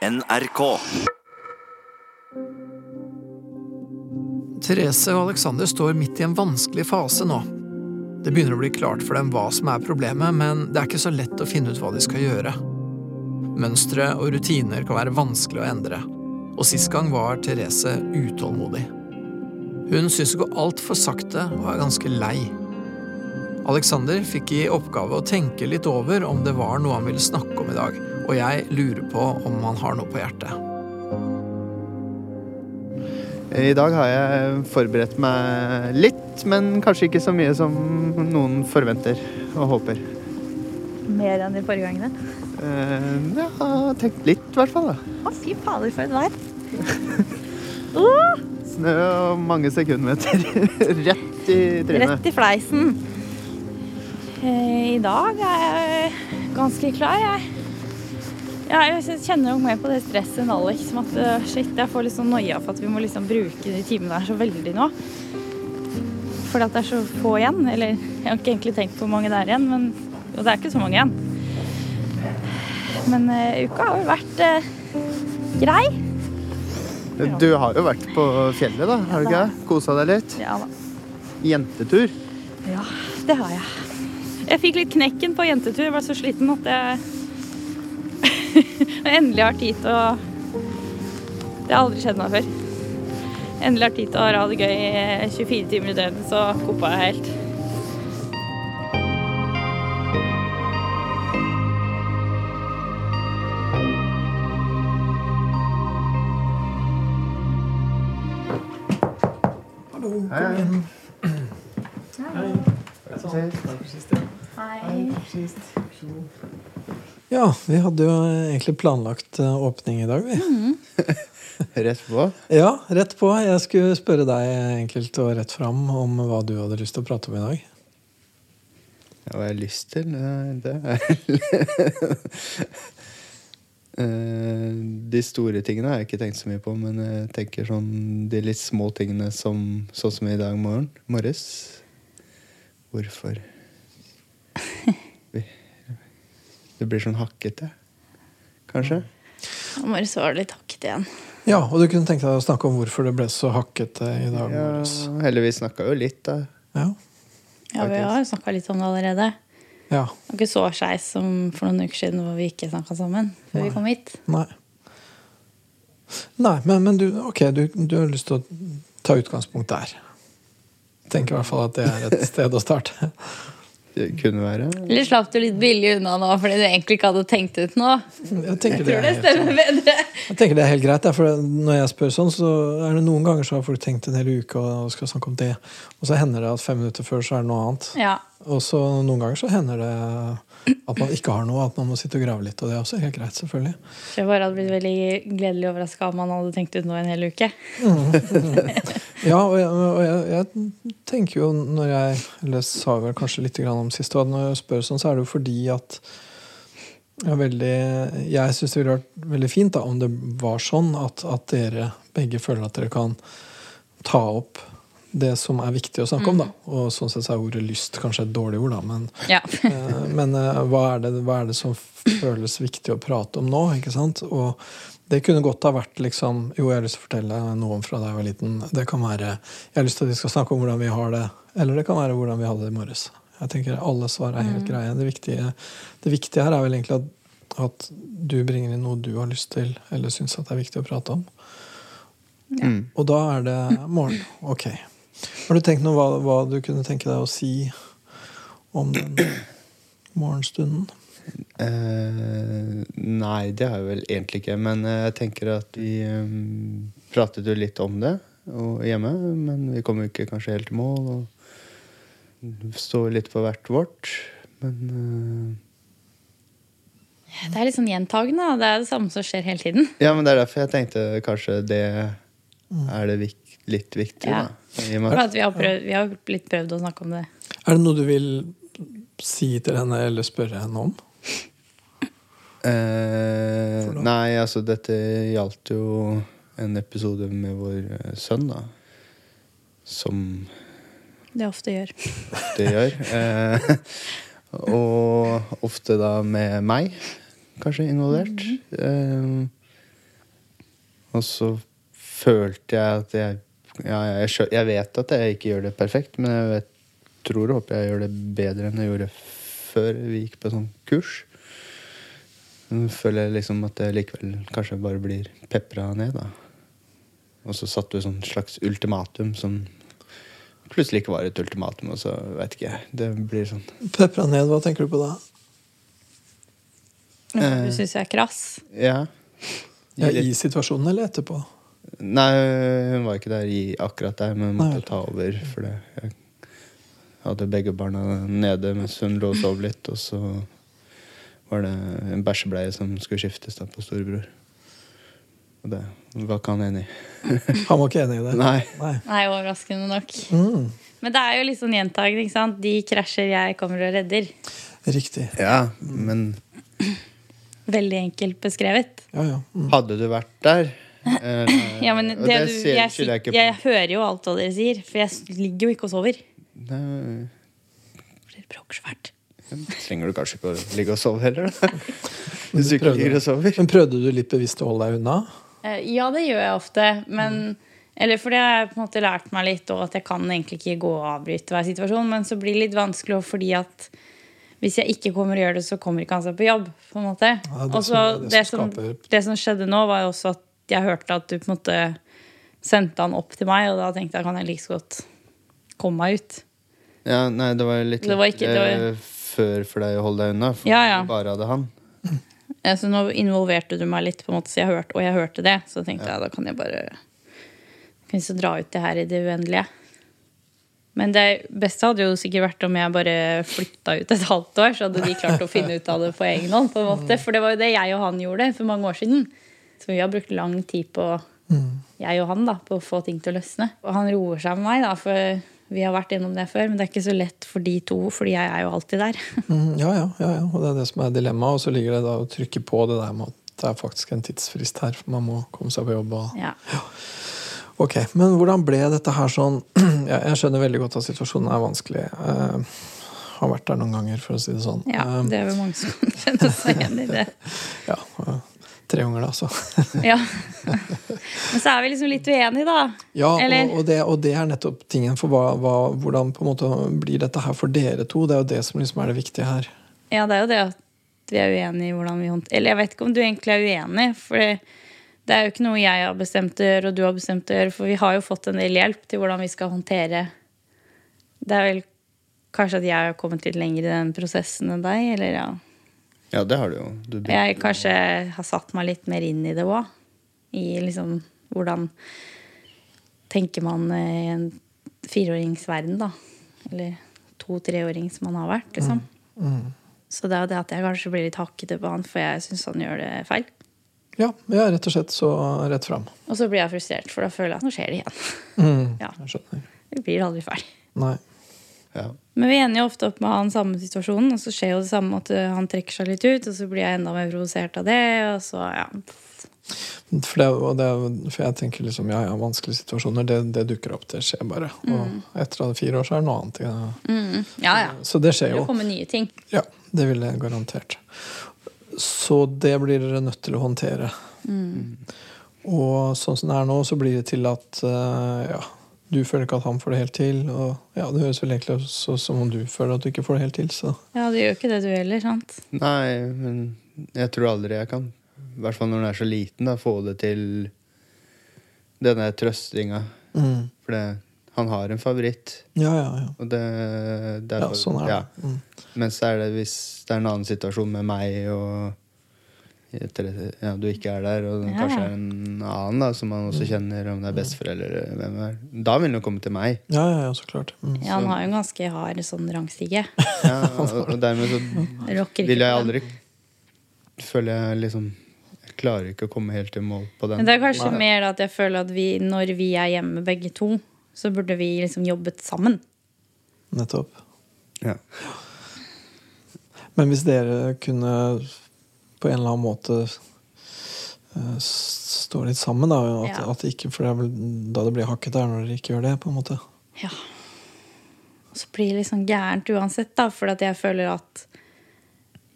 NRK. Therese og Alexander står midt i en vanskelig fase nå. Det begynner å bli klart for dem hva som er problemet, men det er ikke så lett å finne ut hva de skal gjøre. Mønstre og rutiner kan være vanskelig å endre, og sist gang var Therese utålmodig. Hun syns det går altfor sakte og er ganske lei. Alexander fikk i oppgave å tenke litt over om det var noe han ville snakke om i dag, og jeg lurer på om han har noe på hjertet. I dag har jeg forberedt meg litt, men kanskje ikke så mye som noen forventer og håper. Mer enn de forrige gangene? Uh, har tenkt litt, i hvert fall. Å, fy fader, for et vær. Snø og mange sekundmeter rett i trynet. Rett i fleisen. Eh, I dag er jeg ganske klar, jeg. Ja, jeg kjenner jo mer på det stresset enn Alex. Som at eh, shit, jeg får litt sånn noia for at vi må liksom bruke de timene her så veldig nå. Fordi at det er så få igjen. Eller jeg har ikke egentlig tenkt på hvor mange det er igjen, men og det er ikke så mange igjen. Men uh, uka har jo vært uh, grei. Du har jo vært på fjellet, da? Har du ikke det? Kosa deg litt? Ja da. Jentetur. Ja, det har jeg. Jeg fikk litt knekken på jentetur. Jeg var så sliten at jeg endelig har tid til å Det har aldri skjedd meg før. Endelig har tid til å ha det gøy 24 timer i døgnet, så koppa jeg helt. Hallo, Hei, Hei. hei. inn. Ja, vi hadde jo egentlig planlagt eh, åpning i dag, vi. Rett på. Ja, rett på. Jeg skulle spørre deg enkelt og rett fram om hva du hadde lyst til å prate om i dag. Ja, hva jeg har lyst til? Det er Eh, De store tingene har jeg ikke tenkt så mye på, men jeg tenker sånn de litt små tingene som sånn som i dag morgen, morges. Hvorfor Det blir sånn hakkete, kanskje? Morges var litt hakkete igjen. Ja, og du kunne tenke deg å snakke om hvorfor det ble så hakkete i dag Ja, morges. heldigvis snakka jo litt, da. Ja. Ja, vi har snakka litt om det allerede. ja. Det var ikke så skeis som for noen uker siden hvor vi ikke snakka sammen før vi kom hit. Nei. Nei, men, men du, ok, du, du har lyst til å ta utgangspunkt der. Tenker i hvert fall at det er et sted å starte. Det kunne være. Eller slapp du litt billig unna nå fordi du egentlig ikke hadde tenkt ut noe? Jeg tenker det Tror er det helt, stemmer bedre. jeg tenker det er helt greit. For når jeg spør sånn, så er det noen ganger så har folk tenkt en hel uke og skal snakke om det. Og så hender det at fem minutter før så er det noe annet. Ja. Og så noen ganger så hender det at man ikke har noe, at man må sitte og grave litt. Og det er også helt greit, selvfølgelig. Jeg bare hadde blitt veldig gledelig overraska om man hadde tenkt ut noe en hel uke. Ja, og jeg, og jeg, jeg tenker jo når jeg Eller sa vel kanskje litt grann om sist, og når jeg spør sånn, så er det jo fordi at jeg, veldig, jeg syns det ville vært veldig fint da, om det var sånn at, at dere begge føler at dere kan ta opp det som er viktig å snakke om. da Og sånn sett så er ordet lyst kanskje et dårlig ord, da, men Ja. Eh, Men eh, hva er, det, hva er det som føles viktig å prate om nå? ikke sant? Og det kunne godt ha vært liksom Jo, jeg har lyst til å fortelle noe om fra da jeg var liten. Det kan være Jeg har lyst til at vi skal snakke om hvordan vi har det. Eller det kan være hvordan vi hadde det i morges. Jeg tenker Alle svar er helt greie. Det viktige, det viktige her er vel egentlig at, at du bringer inn noe du har lyst til, eller syns at det er viktig å prate om. Mm. Og da er det morgen. Ok. Har du tenkt noe hva, hva du kunne tenke deg å si om den morgenstunden? Uh, nei, det har jeg vel egentlig ikke. Men eh, jeg tenker at vi um, pratet jo litt om det og hjemme. Men vi kom jo ikke kanskje helt i mål. Og står litt på hvert vårt. Men uh... Det er litt sånn gjentagende. Det er det samme som skjer hele tiden. Ja, men det er derfor jeg tenkte kanskje det er det vik litt viktig, Ja. da. Vi har, prøvd, vi har litt prøvd å snakke om det. Er det noe du vil si til henne eller spørre henne om? Eh, nei, altså dette gjaldt jo en episode med vår eh, sønn, da. Som Det ofte gjør. det gjør. Eh, og ofte da med meg, kanskje involvert. Eh, Og så følte jeg at jeg ja, jeg, skjø- jeg vet at jeg ikke gjør det perfekt, men jeg vet, tror og håper jeg gjør det bedre enn jeg gjorde før vi gikk på sånn kurs. Men føler jeg liksom at jeg likevel kanskje bare blir pepra ned, da. Og så satte du sånn slags ultimatum som plutselig ikke var et ultimatum, og så veit ikke jeg. Det blir sånn Pepra ned, hva tenker du på da? Eh. Du syns jeg er krass? Ja. Ja, I situasjonen eller etterpå? Nei, hun var ikke der i akkurat der, men måtte ta over. For det. jeg hadde begge barna nede mens hun lå og sov litt. Og så var det en bæsjebleie som skulle skiftes da på storebror. Og det var ikke han enig i. Han var ikke enig i det? Nei. Nei. Nei, overraskende nok. Mm, Men det er jo litt sånn gjentagende. ikke sant? De krasjer, jeg kommer og redder. riktig. Ja, men Veldig enkelt beskrevet. Ja, ja. Mm. hadde du vært der Ja, men det, det du, jeg, jeg ikke jeg, hører jo alt hva dere sier, for jeg ligger jo ikke og sover. Nei, For Dere bråker så fælt. trenger du kanskje ikke å ligge og sove heller, da. Hvis du ikke ligger og sover. Men prøvde du litt bevisst å holde deg unna? Eh, Ja, det gjør jeg ofte, men Eller for det har jeg på en måte lært meg litt, og at jeg kan egentlig ikke gå og avbryte hver situasjon, men så blir det litt vanskelig fordi at hvis jeg ikke kommer og gjør det, så kommer ikke han seg på jobb. på en måte. Ja, det som- det det, som som, det som skjedde nå, var jo også at jeg hørte at du på en måte sendte han opp til meg, og da tenkte jeg kan jeg like så godt komme meg ut. Ja, nei, det var litt Det var ikke- det var- eh, før for deg å holde deg unna. For Ja, ja. du bare hadde han. Ja, Så nå involverte du meg litt, på en måte, så jeg hørte, og jeg hørte det. Så tenkte jeg da kan jeg bare kan jeg så dra ut det her i det uendelige. Men det beste hadde jo sikkert vært om jeg bare flytta ut et halvt år, så hadde de klart å finne ut av det på egen hånd. på en måte. For det var jo det jeg og han gjorde for mange år siden. Så vi har brukt lang tid på jeg og han da, på å få ting til å løsne. Og han roer seg med meg, da, for vi har vært gjennom det før. Men det er ikke så lett for de to, fordi jeg er jo alltid der. Mm, ja, ja, ja, ja, og det er det som er dilemmaet. Og så ligger det da å trykke på det der med at det er faktisk en tidsfrist her. For man må komme seg på jobb. Og... Ja. Ok, Men hvordan ble dette her sånn Jeg, skjønner veldig godt at situasjonen er vanskelig. Eh, har vært der noen ganger, for å si det sånn. ja, Eh, det er vel mange som kjenner seg igjen i det. ja, tre unger, da, så. Ja. Men så er vi liksom litt uenige, da. Ja, og, og, det, og det er nettopp tingen for hva, hva, hvordan på en måte blir dette her for dere to. Det er jo det som liksom er det viktige her. Ja, det er jo det at vi er uenige i hvordan vi håndterer Eller jeg vet ikke om du egentlig er uenig, for det, det er jo ikke noe jeg har bestemt å gjøre, og du har bestemt å gjøre, for vi har jo fått en del hjelp til hvordan vi skal håndtere Det er vel kanskje at jeg har kommet litt lenger i den prosessen enn deg, eller ja. Ja, det har du jo. Du Jeg kanskje har satt meg litt mer inn i det òg. I liksom hvordan tenker man i en fireåringsverden, da. Eller to-treåring som man har vært, liksom. Så det er jo det at jeg kanskje blir litt hakkete på han, for jeg syns han gjør det feil. Ja, ja, rett og slett så rett fram. Og så blir jeg frustrert, for da føler jeg at nå skjer det igjen. Mm, Ja. Jeg skjønner. Vi blir aldri ferdig. Nei. Ja. Men vi ender jo ofte opp med å ha den samme situasjonen, og så skjer jo det samme at han trekker seg litt ut, og så blir jeg enda mer provosert av det, og så, ja. For, det, og det, for jeg tenker liksom, ja, ja, vanskelige situasjoner, det, det dukker opp. Det skjer bare. Og etter fire år så er det noe annet. Ja. Mm. Ja, ja. Så det skjer Det kommer nye ting. Ja, det vil jeg garantert. Så det blir dere nødt til å håndtere. Og sånn som det er nå, så blir det til at eh, ja, du føler ikke at han får det helt til. Og ja, det høres vel egentlig også som om du føler at du ikke får det helt til. Så Ja, du gjør ikke det du heller, sant? Nei, men jeg tror aldri jeg kan. I hvert fall når den er så liten, da, få det til denne trøstinga. mm. For det, han har en favoritt, ja, ja, ja. og det, det er Ja, sånn er det. ja. Mm. Men så er det hvis det er en annen situasjon med meg, og ja, du ikke er der, og Ja. kanskje er en annen da, som man også kjenner, om det er besteforeldre eller hvem det er, da vil han jo komme til meg. Ja, ja, ja, så klart. Mm. Ja, han har jo en ganske hard sånn rangstige. Ja, og, og dermed så vil jeg aldri Føler jeg liksom Jeg klarer ikke å komme helt i mål på den. Men det er kanskje Nei. mer at jeg føler at vi, når vi er hjemme begge to, så burde vi liksom jobbet sammen. Nettopp. Ja. Men hvis dere kunne på en eller annen måte står litt sammen, da at, Ja. at ikke, For det er vel da det blir hakket der, når dere ikke gjør det, på en måte. Ja. Og så blir det liksom gærent uansett, da, for at jeg føler at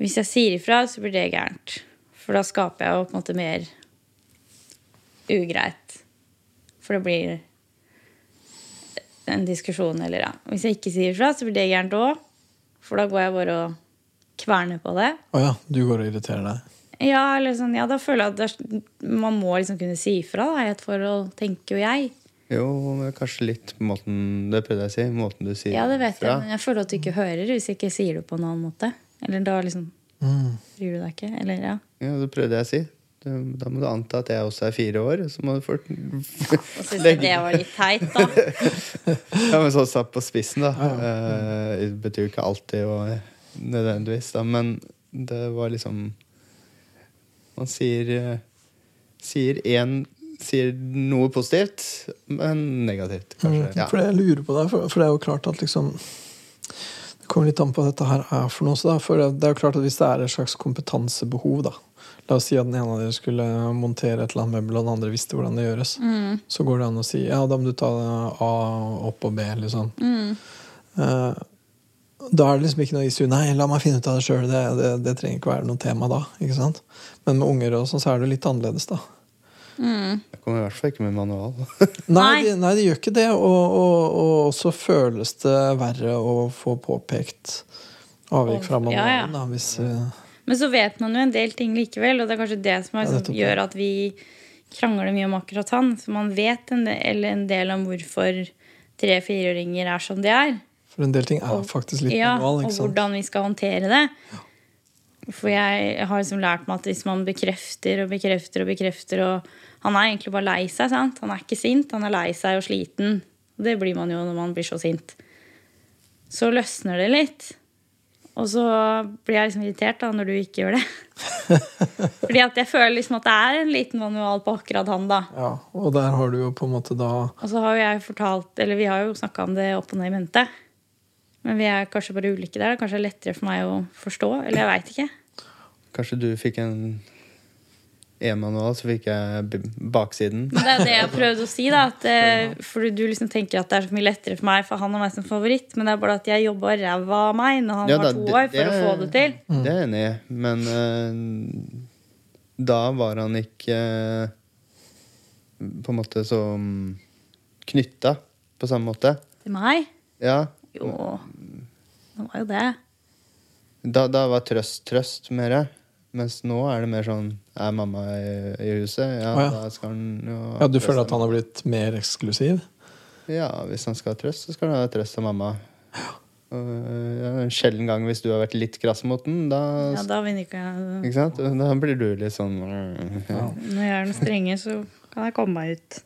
hvis jeg sier ifra, så blir det gærent. For da skaper jeg jo på en måte mer ugreit. For det blir en diskusjon, eller ja. Hvis jeg ikke sier ifra, så blir det gærent òg. For da går jeg bare og kverner på det. Å ja, du går og irriterer deg. Ja, eller sånn, ja, da føler jeg at det er, man må liksom kunne si ifra i et forhold, tenker jo jeg. Jo, men kanskje litt på måten Det prøvde jeg å si. Måten du sier Ja, det vet jeg, men jeg føler at du ikke hører hvis jeg ikke sier det på en annen måte. Eller da liksom Mm. bryr du deg ikke. Eller ja. Ja, det prøvde jeg å si. Da må du anta at jeg også er fire år. Så må du fort Og syns du det var litt teit, da. Ja, men sånn satt på spissen, da. Eh, det betyr jo ikke alltid og nødvendigvis, da, men det var liksom Man sier eh, Sier én Sier noe positivt, men negativt, kanskje. Mm, For det jeg lurer på det, for, for det er jo klart at liksom Det kommer litt an på hva dette her er for noe. Så da, for det, det er jo klart at Hvis det er et slags kompetansebehov, da La oss si at den ene av dere skulle montere et eller annet møbel, og den andre visste hvordan det gjøres. Så går det an å si ja, da må du ta A opp og B, liksom. Eh, da er det liksom ikke noe issue. Nei, la meg finne ut av det sjøl. Det, det, det trenger ikke være noe tema da. ikke sant? Men med unger og sånn, så er det litt annerledes, da. Jeg kommer i hvert fall ikke med manual. Nei, de, nei, de gjør ikke det. Og, og, og så føles det verre å få påpekt avvik fra manualen. ja. Da, hvis, uh... Men så vet man jo en del ting likevel, og det er kanskje det som er, Ja, som det. gjør at vi krangler mye om akkurat han. For man vet en del, eller en del om hvorfor tre-fireåringer er som de er. For en del ting er faktisk litt ja, ikke og hvordan vi skal håndtere det. For jeg har liksom lært meg at hvis man bekrefter og bekrefter og bekrefter og Han er egentlig bare lei seg. sant? Han er ikke sint, han er lei seg og sliten. Det blir man jo når man blir så sint. Så løsner det litt. Og så blir jeg liksom irritert da når du ikke gjør det. Fordi at jeg føler liksom at det er en liten manual på akkurat han, da. Ja, og der har du jo på en måte da Og så har jo jeg fortalt, eller vi har jo snakka om det opp og ned i mente. Men vi er kanskje bare ulike der. Det er kanskje lettere for meg å forstå. Eller jeg veit ikke. Kanskje du fikk en e-manual, så fikk jeg baksiden. Men det er det jeg prøvde å si. da at, eh, For du liksom tenker at det er så mye lettere for meg, for han har meg som favoritt. Men det er bare at jeg jobba ræva av meg når han Ja, var to år, for å få det til. Det er jeg enig i, men uh, da var han ikke uh, på en måte så mm, knytta på samme måte. Til meg? Ja, Jo, det var jo det. da, da var trøst trøst mer. Mens nå er det mer sånn Er mamma i, i huset? Ja, ah, ja. da skal han jo Ja, Du føler at han har blitt mer eksklusiv? Ja, hvis han skal ha trøst, så skal han ha trøst av mamma. Og, ja, en sjelden gang hvis du har vært litt krass mot den, da Ja, da vinner ikke jeg. Ikke sant? Da blir du litt sånn ja. Når jeg er den strenge, så kan jeg komme meg ut.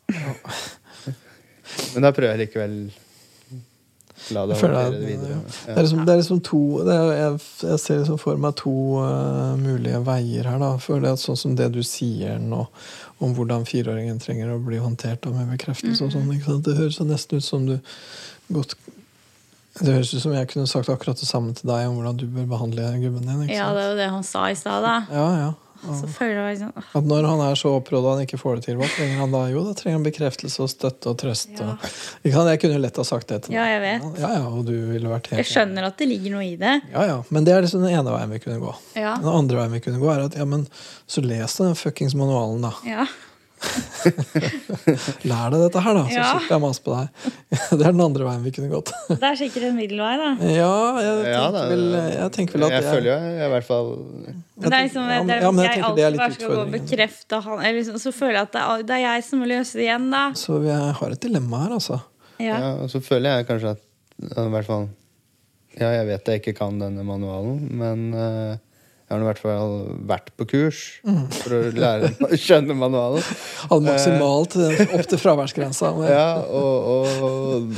Men da prøver jeg likevel La det føler håndtere at- det videre. Det er liksom, det er liksom to det er, jeg, jeg ser liksom for meg to uh, mulige veier her. da For det er sånn som det du sier nå, om hvordan fireåringen trenger å bli håndtert da, med bekreftelse og sånn. ikke sant? Det høres nesten ut som du godt Det høres ut som jeg kunne sagt akkurat det samme til deg om hvordan du bør behandle gubben din. ikke Ja, det er jo det han sa i stad, da. Ja, ja. Så føler jeg sånn At når han er så opprådd han ikke får det til, hva trenger han da? Jo, da trenger han bekreftelse og støtte og trøst. Ja. Og. Jeg kunne jo lett ha sagt det til Ja, jeg vet. Ja, ja, og du ville vært helt Jeg skjønner at det ligger noe i det. Ja, ja, Men det er liksom den ene veien vi kunne gå. Den andre veien vi kunne gå, er at ja, men så les den fuckings manualen, da. Ja. Lær deg dette her, da, så Ja. slipper jeg å mase på deg. Det er den andre veien vi kunne gått. Det er sikkert en middelvei, da. Ja, jeg tenker, Ja, da, vel, jeg tenker vel at Jeg jeg føler jo jeg, i hvert fall det er liksom, det er, ja, men jeg alltid det er litt bare skal gå og bekrefte han liksom, Så føler jeg at det er, det er jeg som må løse det igjen, da. Så vi har et dilemma her, altså. Ja. Ja, og så føler jeg kanskje at i hvert fall Ja, jeg vet jeg ikke kan denne manualen, men eh, jeg har i hvert fall vært på kurs Mm. for å lære å skjønne manualen. Hadde maksimalt eh, opp til fraværsgrensa. Ja, og, og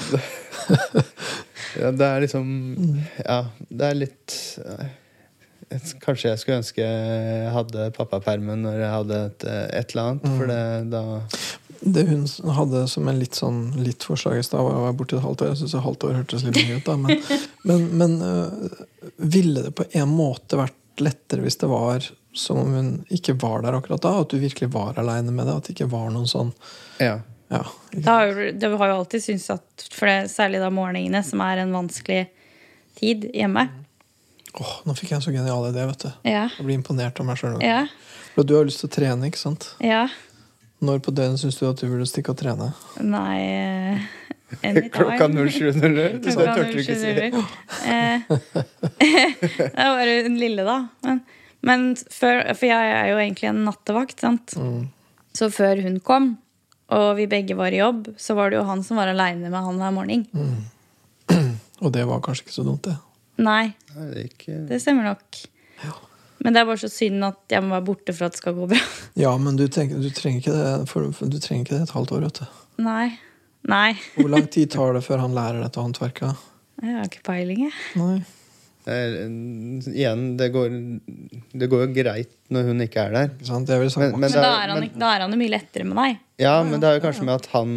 Ja, det er liksom Ja, det er litt eh, Kanskje jeg skulle ønske jeg hadde pappapermen når jeg hadde et, et eller annet, for det da Det hun hadde som en litt sånn litt forslag i stad, var borte et halvt år. Jeg syns et halvt år hørtes litt mye ut, da. Men, men, men øh, ville det på en måte vært lettere hvis det var som om hun ikke var der akkurat da? At du virkelig var aleine med det? At det ikke var noen sånn Ja. Ja. har, jo, det har jo alltid syntes at for det, Særlig da morgenene, som er en vanskelig tid hjemme. Åh, nå fikk jeg en så genial idé, vet du. Ja. Jeg blir imponert av meg sjøl. Ja. For du har lyst til å trene, ikke sant? Ja. Når på døgnet syns du at du burde stikke og trene? Nei eh, anytime. Klokka 07.00. Det Klokka tørte du ikke si. 07.00. Eh, det er bare hun lille, da. Men, men før, for jeg er jo egentlig en nattevakt, sant. Mm. Så før hun kom, og vi begge var i jobb, så var det jo han som var aleine med han hver morgen. Mm. Og det var kanskje ikke så dumt, det. Nei, Nei, det ikke det stemmer nok. Men det er bare så synd at jeg må være borte for at det skal gå bra. Ja, men du, tenker, du, trenger ikke det, for du trenger ikke det et halvt år. vet du. Nei. Nei. Hvor lang tid tar det før han lærer dette håndverket? Jeg har ikke peiling, jeg. Nei. det er, Igjen, det går, det går jo greit når hun ikke er der. Sant? Men- men. Men da- da er han, men- da er han jo mye lettere med deg. Ja, men det er jo kanskje med at han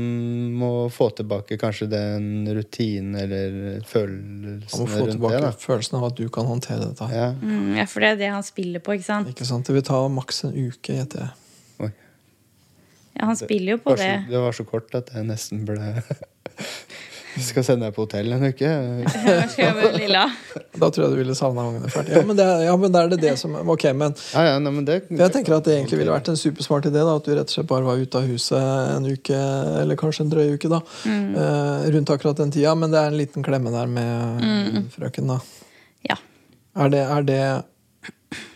må få tilbake kanskje den rutinen eller Han må få tilbake det. følelsen av at du kan håndtere dette. ja. Mm, ja, for det er det han spiller på, ikke sant? Ikke sant? Det vil ta maks en uke, gjetter jeg. Ja, han spiller jo på det, var det. så, det var så kort at jeg nesten ble Vi skal sende deg på hotell en uke. Da tror jeg du ville savna ungene fælt. Ja, men det, ja, men da er det det som Ok, men Ja, ja, nei, men det jeg tenker at det egentlig ville vært en supersmart idé. da At du rett og slett bare var ute av huset en uke, eller kanskje en drøy uke, da. Eh, rundt akkurat den tida. Men det er en liten klemme der med frøken, da. Ja. Er det, er det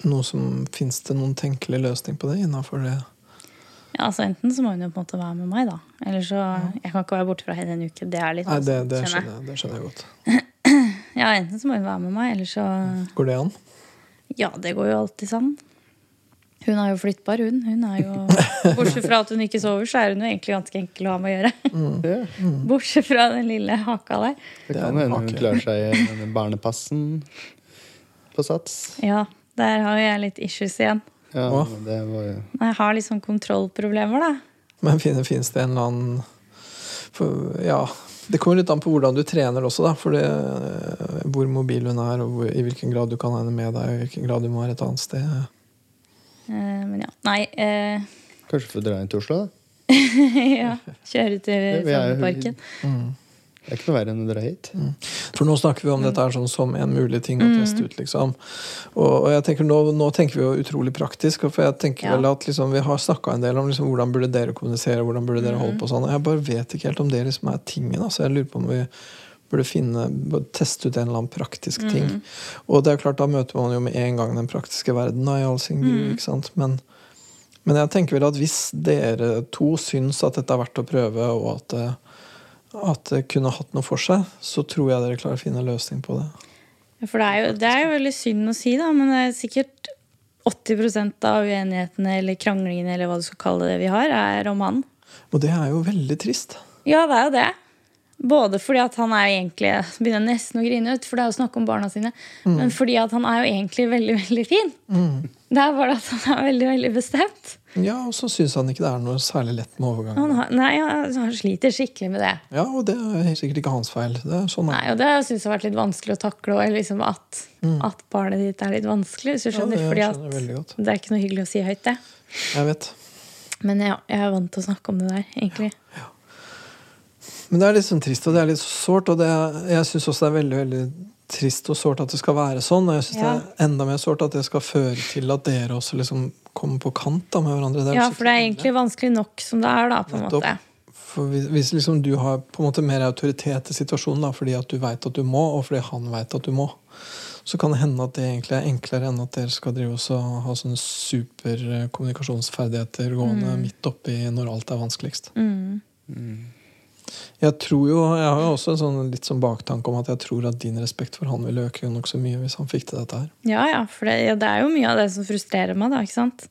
noe som Fins det noen tenkelig løsning på det innafor det? Ja, altså Enten så må hun jo på en måte være med meg, da. Eller så Jeg kan ikke være borte fra henne en uke. Det er litt Nei, det, det, skjønner jeg, det skjønner jeg godt. Ja, enten så må hun være med meg, eller så Går det an? Ja, det går jo alltid sammen. Hun er jo flyttbar, hun. Hun er jo Bortsett fra at hun ikke sover, så er hun jo egentlig ganske enkel å ha med å gjøre. ja, Bortsett fra den lille haka der. Det kan hende hun klarer seg med barnepassen på Sats. Ja, der har jeg litt issues igjen. Ja, det var jo Jeg har sånn kontrollproblemer, da. Men fins det en eller annen for, Ja, det kommer litt an på hvordan du trener også, da. For det, eh, hvor mobil hun er, og hvor, i hvilken grad du kan ha henne med deg, og i hvilken grad du må være et annet sted. Eh, Men ja. Nei. Eh, Kanskje få dra inn til Oslo, da. ja. Kjøre til jo- Frognerparken. Det er ikke noe verre enn å dra hit. For nå snakker vi om dette her sånn som en mulig ting å teste ut, liksom. Og, og jeg tenker nå, nå tenker vi jo utrolig praktisk, for jeg tenker Ja. vel at liksom, vi har snakka en del om liksom, hvordan burde dere kommunisere, hvordan burde dere holde på og sånn. Og jeg bare vet ikke helt om det liksom er tingen. Altså. Jeg lurer på om vi burde finne, teste ut en eller annen praktisk ting. Og det er klart, da møter man jo med en gang den praktiske verden i all sin gru, ikke sant. Men, men jeg tenker vel at hvis dere to syns at dette er verdt å prøve, og at det, at det kunne hatt noe for seg, så tror jeg dere klarer å finne en løsning på det. Ja, For det er, jo, det er jo veldig synd å si, da, men det er sikkert 80% av uenighetene eller kranglingene eller hva du skal kalle det vi har, er om han. Og det er jo veldig trist. Ja, det er jo det. Både fordi at han er egentlig begynner nesten å grine ut, for det er jo snakk om barna sine. Men fordi at han er jo egentlig veldig, veldig fin. Det er bare at han er veldig, veldig bestemt. Ja, og så syns han ikke det er noe særlig lett med Han, overgangen. har, nei, han han sliter skikkelig med det. Ja, og det er sikkert ikke hans feil. Det er sånn Nei, og det syns jeg har vært litt vanskelig å takle. Og liksom at, at barnet ditt er litt vanskelig. Hvis du Ja, det fordi skjønner at det er ikke noe hyggelig å si høyt, det. Jeg vet. Men ja, jeg er vant til å snakke om det der, egentlig. Men det er litt sånn trist, og det er litt sårt. Og det jeg syns også det er veldig veldig trist og sårt at det skal være sånn. Og jeg syns Ja. det er enda mer sårt at det skal føre til at dere også liksom kommer på kant da, med hverandre. Det er Ja, for det er egentlig vanskelig nok som det er, da, på en måte. For hvis, hvis liksom du har på en måte mer autoritet i situasjonen da, fordi at du veit at du må, og fordi han veit at du må, så kan det hende at det egentlig er enklere enn at dere skal drive oss og ha sånne super kommunikasjonsferdigheter gående midt oppi når alt er vanskeligst. Mm. Jeg tror jo, jeg har jo også en sånn, litt sånn baktanke om at jeg tror at din respekt for han ville øke nokså mye hvis han fikk til dette her. Ja, ja, for det, ja, det er jo mye av det som frustrerer meg, da, ikke sant?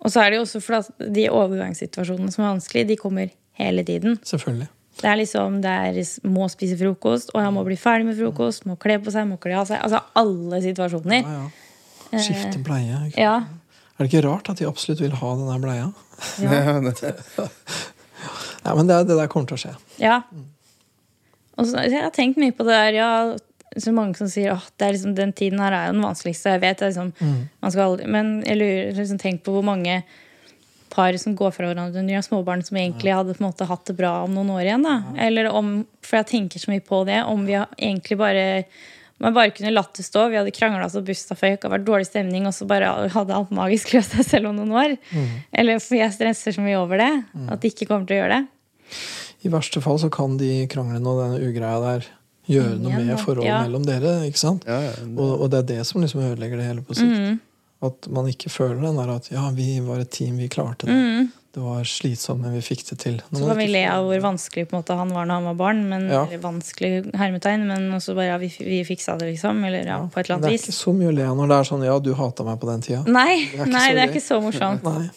Og så er det jo også fordi at de overgangssituasjonene som er vanskelige, de kommer hele tiden. Selvfølgelig. Det er liksom, det er må spise frokost, og jeg må bli ferdig med frokost, må kle på seg, må kle av seg. Altså alle situasjoner. Ja, ja. Skifte bleie. ikke? Ja, Er det ikke rart at de absolutt vil ha den der bleia? ja, Ja, men det, det der kommer til å skje. ja. Og så, jeg har tenkt mye på det der, ja, så mange som sier at det liksom, den tiden her er jo den vanskeligste. Jeg vet, liksom, man skal aldri, Men jeg lurer, liksom, tenk på hvor mange par som går fra hverandre når de har småbarn, som egentlig hadde på en måte hatt det bra om noen år igjen. da. Eller om, For jeg tenker så mye på det, om vi egentlig bare Man bare kunne latt det stå. Vi hadde krangla så busta føyk, og vært dårlig stemning, og så bare hadde alt magisk løst seg selv om noen år. Eller for jeg stresser så mye over det at de ikke kommer til å gjøre det. I verste fall så kan de kranglene og denne ugreia der gjøre noe med forholdet Ja. mellom dere. ikke sant? Ja, ja, det- Og, og det er det som liksom ødelegger det hele på sikt. Mm. At man ikke føler den der at ja, vi var et team, vi klarte det. Det var slitsomt, men vi fikk det til. Mm. Så kan vi le av hvor vanskelig på en måte, han var når han var barn. Men, Ja. Eller vanskelig hermetegn, men også bare ja, vi, vi fiksa det, liksom. Eller ja, på et eller annet vis. Det er ikke så mye å le av når det er sånn ja, du hata meg på den tida. Nei, Det er nei, det er ikke så morsomt. Nei.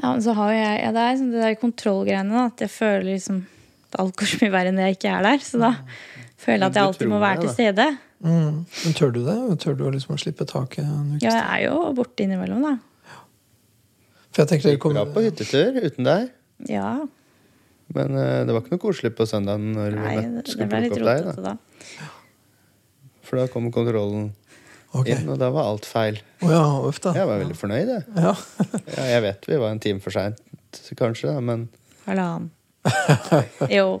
Ja, men så har jo jeg, ja, det er sånn det der kontrollgreiene. Da, at jeg føler liksom at alt går så mye verre enn det jeg ikke er der. Så da føler jeg at jeg alltid må være til stede. Mm. Men tør du det? Tør du liksom å slippe taket Ja, jeg er jo borte innimellom, da. For jeg tenker dere Gikk bra på hyttetur uten deg. Ja. Men uh, det var ikke noe koselig på søndagen når Nei, vi skulle plukke opp deg. Da. da. For da kom kontrollen okay. inn, og da var alt feil. Oh, ja, uff da. Jeg var veldig fornøyd, jeg. Ja. Ja, jeg vet vi var en time for seint, kanskje, da, men Halvannen. Jo.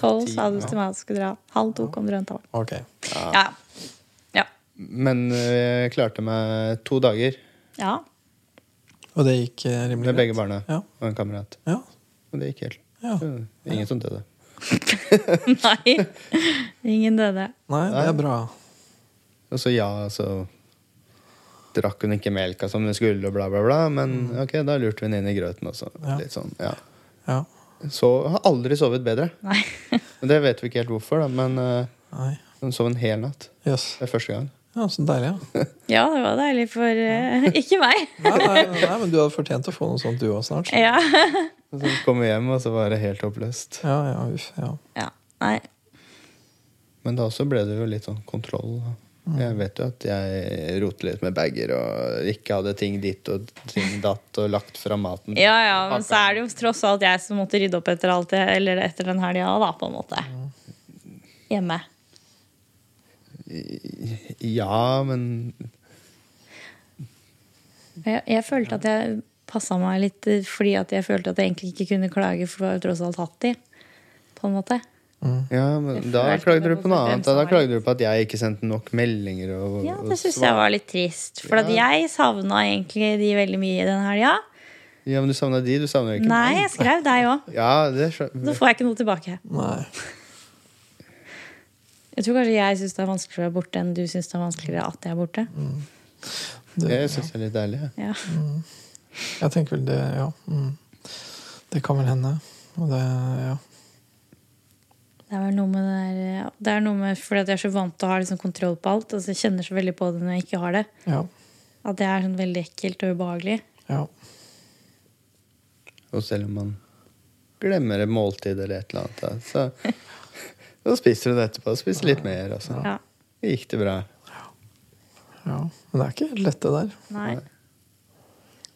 Tolv sa du til meg at du skulle dra. Halv to kom rundt rundt. Okay. Ja. Ja. Men eh, jeg klarte meg to dager ja. Og det gikk rimelig greit? med begge barna Ja. og en kamerat. Ja. Og det gikk helt. ja. Ingen som døde. Nei. Ingen døde. Nei, det er bra. Og så ja, så drakk hun ikke melka som hun skulle, og bla, bla, bla. Men ok, da lurte hun inn i grøten også. Mm. Ja. Litt sånn, ja. Ja. Så har aldri sovet bedre. Nei. Det vet vi ikke helt hvorfor, da, men uh, hun sov en hel natt. Yes. Det er første gang. Ja, så deilig, ja. Ja, det var deilig for uh, ikke meg. Nei, nei, nei, men du hadde fortjent å få noe sånt du òg snart. så. Ja. Så kom hjem, og så var det helt oppløst. Ja, ja, uff, ja. ja. Nei. Men da også ble det jo litt sånn kontroll. Mm. Jeg vet jo at jeg roter litt med bager og ikke hadde ting ditt og ting datt og lagt fra maten. Ja, ja, men så er det jo tross alt jeg som måtte rydde opp etter alt det, eller etter den helga, da, på en måte. Hjemme. Ja, men Jeg, jeg følte at jeg passa meg litt eh, fordi at jeg følte at jeg egentlig ikke kunne klage, for det var jo tross alt hatt de. På en måte. Ja, men da klagde du på noe annet. Da, da klagde du på at jeg ikke sendte nok meldinger. Og, Ja, det syns jeg var litt trist. For at jeg savna egentlig de veldig mye den helga. Ja, men du savna de, du savner ikke Nei, meg. jeg skrev deg òg. Ja, Så får jeg ikke noe tilbake. Nei. Jeg tror kanskje jeg syns det er vanskeligere å være borte enn du syns det er vanskeligere at jeg er borte. Det, Jeg syns jeg er litt deilig. Ja. Ja. jeg tenker vel det, ja. Mm. Det kan vel hende. Og det, ja. Det er vel noe med det der Det er noe med fordi at jeg er så vant til å ha liksom kontroll på alt. Altså jeg kjenner så veldig på det når jeg ikke har det. Ja. At det er sånn veldig ekkelt og ubehagelig. ja. Og selv om man glemmer et måltid eller et eller annet, så, så spiser du det etterpå. Spiser litt mer, og så Ja. gikk det bra. ja. Men det er ikke helt lett, det der. Nei.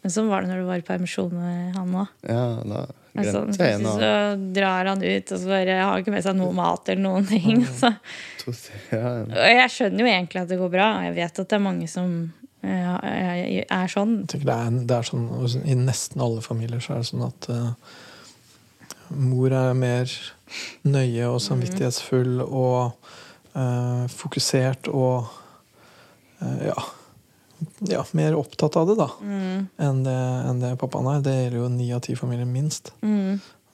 Men sånn var det når du var i permisjon med han òg. Ja, da Altså, jeg en så drar han ut, og så bare har han ikke med seg noe mat eller noen ting. Så. Og jeg skjønner jo egentlig at det går bra. Jeg vet at det er mange som eh, er sånn. Jeg tenker det, er, det er sånn, I nesten alle familier så er det sånn at uh, mor er mer nøye og samvittighetsfull og eh, fokusert og eh, ja, ja, mer opptatt av det da enn, det, en det pappaen er. Det gjelder jo ni av ti familier minst.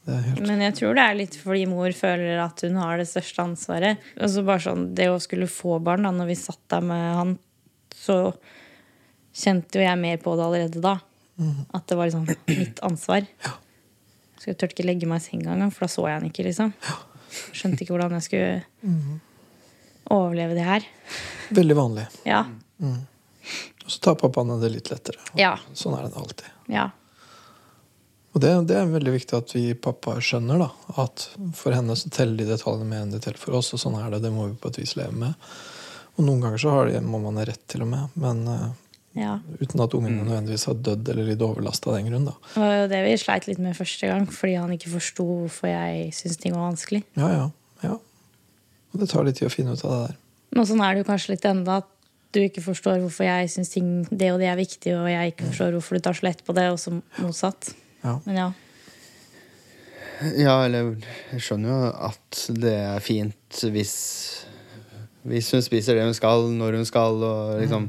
Det er helt, Men jeg tror det er litt fordi mor føler at hun har det største ansvaret. Og så bare sånn, Det å skulle få barn, da når vi satt der med han, så kjente jo jeg mer på det allerede da. At det var liksom mitt ansvar. Så jeg turte ikke legge meg i senga engang, for da så jeg han ikke. liksom. Skjønte ikke hvordan jeg skulle overleve det her. veldig vanlig. Ja. Og så tar pappaene det litt lettere. Ja. Sånn er det alltid. ja. Og det, det er veldig viktig at vi pappaer skjønner da, at for henne så teller de detaljene mer enn de teller for oss. Og sånn er det. Det må vi på et vis leve med. Og noen ganger så har de, ha rett til og med. Men eh, ja. uten at ungene nødvendigvis har dødd eller litt overlast av den grunn. da. Det var jo det vi sleit litt med første gang, fordi han ikke forsto hvorfor jeg syntes ting var vanskelig. Ja, ja, ja. Og det tar litt tid å finne ut av det der. Men sånn er det jo kanskje litt enda at du ikke forstår hvorfor jeg syns ting det og det er viktig, og jeg ikke forstår hvorfor du tar så lett på det, og så motsatt. Ja. Men ja. Ja, eller jeg skjønner jo at det er fint hvis Hvis hun spiser det hun skal, når hun skal, og liksom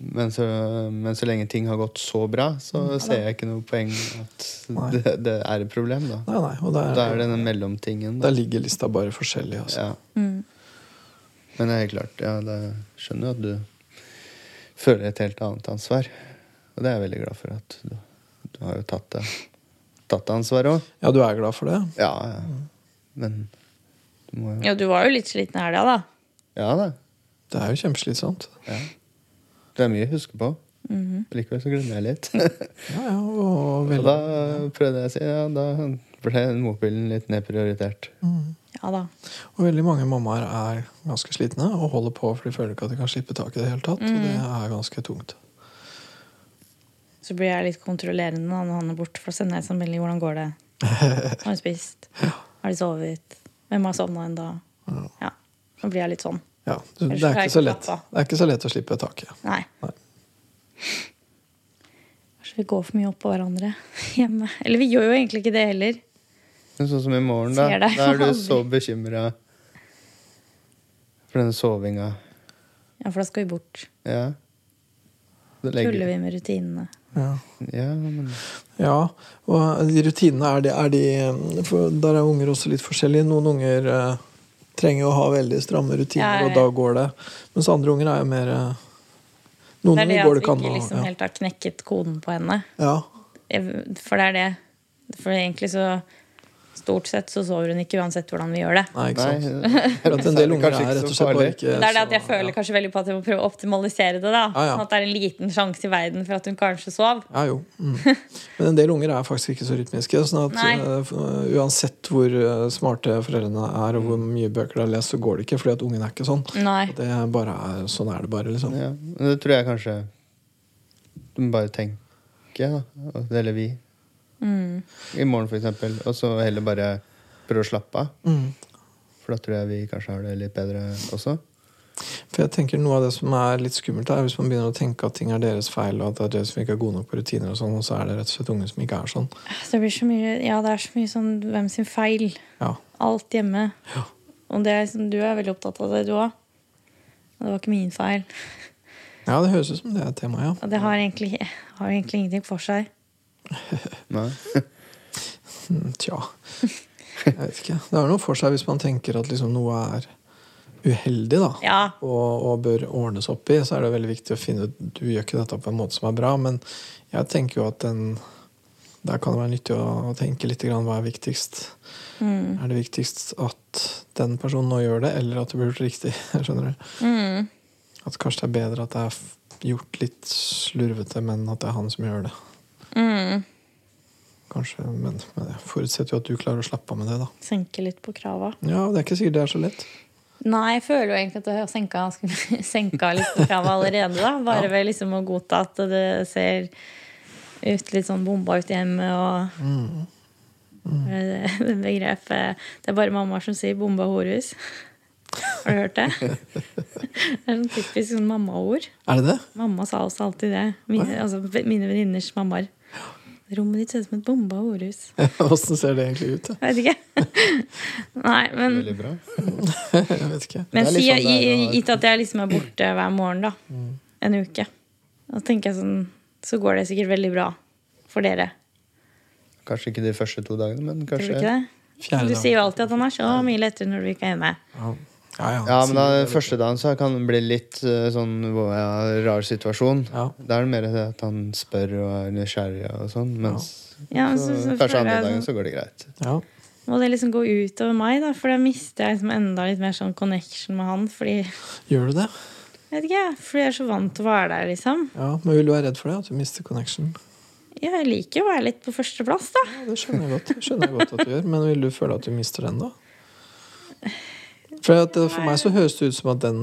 men så, men så lenge ting har gått så bra, så ser jeg ikke noe poeng at det, det er et problem, da. Nei, nei, og Da der, er det den mellomtingen. Da. der ligger lista bare forskjellig. Altså. Ja. Men det er helt klart, ja, det skjønner jo at du føler et helt annet ansvar. Og det er jeg veldig glad for at du, du har jo tatt det, tatt det ansvaret òg. Ja, du er glad for det? Ja, ja. Men du må jo Ja, du var jo litt sliten i helga, da. Ja da. Det er jo kjempeslitsomt. Ja. Det er mye å huske på. Likevel så glemmer jeg litt. Ja, ja, og Og da prøvde jeg å si ja, da ble mobilen litt nedprioritert. Ja da. Og veldig mange mammaer er ganske slitne og holder på for de føler ikke at de kan slippe tak i det hele tatt. Og det er ganske tungt. Så blir jeg litt kontrollerende når han er borte, for å sende en sånn melding. Hvordan går det? Har du spist? Har de sovet? Hvem har sovna ennå? Ja. Nå blir jeg litt sånn. Ja, du, det, er ikke så lett. det er ikke så lett å slippe taket. Nei. Nei. Kanskje vi går for mye opp på hverandre hjemme. Eller vi gjør jo egentlig ikke det heller. Men sånn som i morgen, da. Da er du så bekymra for den sovinga. Ja, for da skal vi bort. Ja. Tuller vi med rutinene. Ja. Ja, men ja, og de rutinene er de, er de for Der er unger også litt forskjellige. Noen unger eh, trenger å ha veldig stramme rutiner, Ja, og da går det. Mens andre unger er jo mer eh, Noen Det er det ikke an at det vi ikke vi ikke liksom ja. helt har knekket koden på henne. ja. For det er det. For egentlig så Stort sett så sover hun ikke uansett hvordan vi gjør det. Nei, ikke sant. For at en del unger er rett og så slett bare ikke Det er det at jeg føler føler kanskje veldig på at jeg må prøve å optimalisere det. da Ja, ja. Sånn at det er en liten sjanse i verden for at hun kanskje sov. Ja, jo. Mm. Men en del unger er faktisk ikke så rytmiske. Sånn at Nei. eh, uansett hvor eh, smarte foreldrene er, og hvor mye bøker de har lest, så går det ikke. Fordi at ungen er ikke sånn. Nei. Det er bare er, sånn er det bare, liksom. Ja, det tror jeg kanskje Du må bare tenke, da. Eller vi. Mm. I morgen, eksempel. Og så heller bare prøve å slappe av. Mm. For da tror jeg vi kanskje har det litt bedre også. For jeg tenker Noe av det som er litt skummelt, er hvis man begynner å tenke at ting er deres feil, og at det er dere som ikke er gode nok på rutiner, og sånn, og så er det rett og slett unge som ikke er sånn. Det blir så mye Ja, det er så mye sånn hvem sin feil. Ja. Alt hjemme. Ja. Og det er liksom, du er veldig opptatt av det, du òg. Og det var ikke min feil. ja, det høres ut som det er et tema, ja. Og det har egentlig, har egentlig ingenting for seg. Nei. Tja. Jeg vet ikke. Det har noe for seg hvis man tenker at liksom noe er uheldig, da. Ja. og, og bør ordnes opp i, så er det veldig viktig å finne ut Du gjør ikke dette på en måte som er bra, men jeg tenker jo at den der kan det være nyttig å tenke litt grann hva er viktigst. Mm. Er det viktigst at den personen nå gjør det, eller at det blir gjort riktig? Skjønner du? Mm. At kanskje det er bedre at det er gjort litt slurvete, men at det er han som gjør det. Mm. Kanskje, men, men jeg forutsetter jo at du klarer å slappe av med det, da. Senke litt på krava. Ja, det er ikke sikkert det er så lett. Nei, jeg føler jo egentlig at jeg har senka, senka litt på krava allerede. da Bare ved liksom å godta at det ser ut litt sånn bomba ut hjemme og Det, det begrepet Det er bare mamma som sier 'bomba horehus'. Har du hørt det? Det er sånn typisk sånn mammaord. Er det det? Mamma sa også alltid det. Mine, altså, mine venninners mammaer. Rommet ditt ser ut som et bomba horehus. Åssen ser det egentlig ut? Jeg vet ikke. Nei, men Veldig bra. Jeg vet ikke. Men si, sånn det er gitt at jeg liksom er borte hver morgen, da. En uke. Da tenker jeg sånn Så går det sikkert veldig bra for dere. Kanskje ikke de første to dagene, men Tror du ikke det? Fjerde Du sier jo alltid at han er så mye lettere når du ikke er hjemme. Ja, ja. ja, Ja, men da, sier første dagen så kan det bli litt eh, sånn ja, rar situasjon. Ja. Da er det mer at han spør og er nysgjerrig og sånn. Mens Ja, så, så- så første andre dagen sånn- så går det greit. Ja. Må det liksom gå utover meg, da? For da mister jeg liksom enda litt mer sånn connection med han. Fordi Gjør du det? jeg vet ikke, fordi jeg er så vant til å være der, liksom. Ja, Men vil du være redd for det? At du mister connection? Ja, jeg liker jo å være litt på førsteplass, da. Ja, det skjønner jeg godt. Det skjønner jeg godt at du gjør. Men vil du føle at du mister den, da? For, at, eh, for meg så høres det ut som at den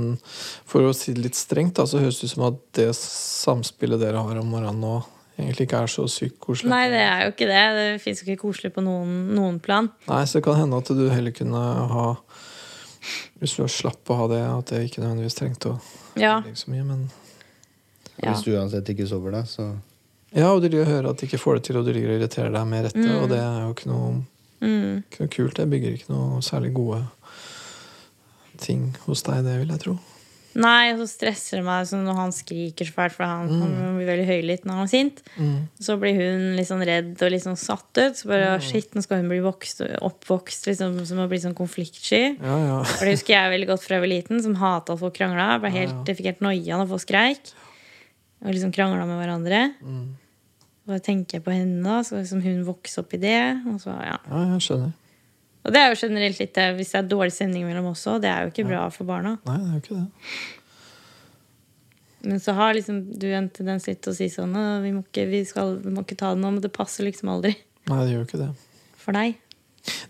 For å si det litt strengt, da, så høres det ut som at det samspillet dere har om morgenen nå, egentlig ikke er så sykt koselig. Nei, det er jo ikke det. Det fins ikke koselig på noen, noen plan. Nei, så det kan hende at du heller kunne ha Hvis du slapp å ha det, at det ikke nødvendigvis trengte å Ja. legge så mye, men ja. Hvis du uansett ikke sover da, så Ja, og du liker å høre at de ikke får det til, og du ligger og irriterer deg med rette. Og det er jo ikke noe, Mm. ikke noe kult. Det bygger ikke noe særlig gode ting hos deg, det vil jeg tro. Nei, så stresser det meg sånn når han skriker så fælt, for han, han blir veldig høylytt når han er sint. Mm. Så blir hun litt sånn redd og litt sånn satt ut. Så bare, shit, nå skal hun bli vokst, oppvokst liksom, som å bli sånn konfliktsky. Ja, ja. For det husker jeg veldig godt fra jeg var liten, som hata at folk krangla. Jeg, helt, jeg fikk helt noia når folk skreik. Og liksom krangla med hverandre. Mm. Og jeg tenker på henne, da, så liksom hun vokser opp i det. Og, så, ja. ja, jeg skjønner. Og det er jo generelt litt det, hvis det er dårlig stemning mellom oss òg. Det er jo ikke bra for barna. Nei, det er jo ikke det. Men så har liksom du en tendens litt til å si sånn «Å, vi må, ikke, vi, skal, vi må ikke ta det nå, men det passer liksom aldri Nei, det gjør jo ikke det. for deg.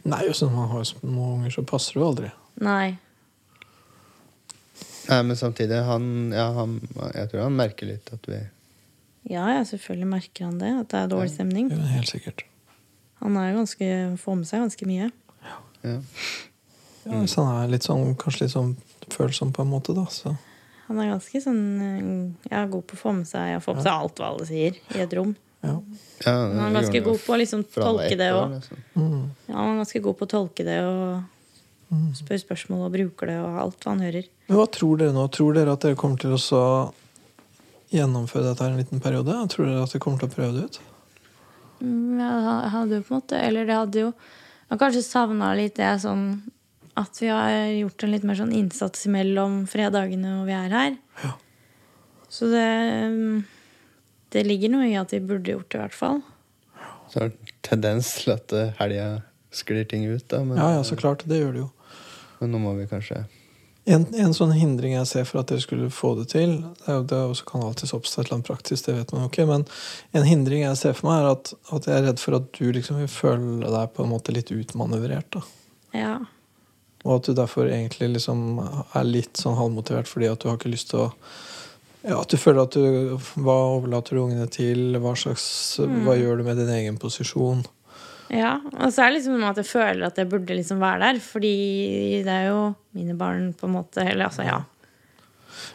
Nei, også når man har små unger, så passer det jo aldri. Nei. Nei, men samtidig, han, ja, han Jeg tror han merker litt at vi Ja, ja, selvfølgelig merker han det, at det er dårlig stemning. Er helt sikkert. Han er jo ganske, får med seg ganske mye. Ja. Ja, hvis han er litt sånn, kanskje litt sånn følsom på en måte, da. Så. Han er ganske sånn eh, ja, god på å få med seg, få med seg alt hva alle sier i et rom. Ja. ja han er ganske god på å liksom tolke det òg. liksom. Mm. Ja, han er ganske god på å tolke det og spør spørsmål og bruker det og alt hva han hører. Men hva tror dere nå? Tror dere at dere kommer til å gjennomføre dette her en liten periode? Tror dere at dere kommer til å prøve det ut? Ja, det hadde jo på en måte Eller det hadde jo har kanskje savna litt det sånn at vi har gjort en litt mer sånn innsats mellom fredagene og vi er her. Ja. Så det Det ligger noe i at vi burde gjort det, i hvert fall. Så er det tendens til at helga sklir ting ut, da. Men, Ja, ja, så klart. Det gjør det jo. men nå må vi kanskje En, en sånn hindring jeg ser for at dere skulle få det til Det, det også kan alltids oppstå et eller annet praktisk, det vet man jo ikke. Men en hindring jeg ser for meg, er at, at jeg er redd for at du liksom vil føle deg på en måte litt utmanøvrert. da. Ja. Og at du derfor egentlig liksom er litt sånn halvmotivert fordi at du har ikke lyst til å ja, At du føler at du Hva overlater du ungene til? Hva slags Hva gjør du med din egen posisjon? Ja. Og så er det liksom noe med at jeg føler at jeg burde liksom være der, fordi det er jo mine barn, på en måte. Eller altså, ja.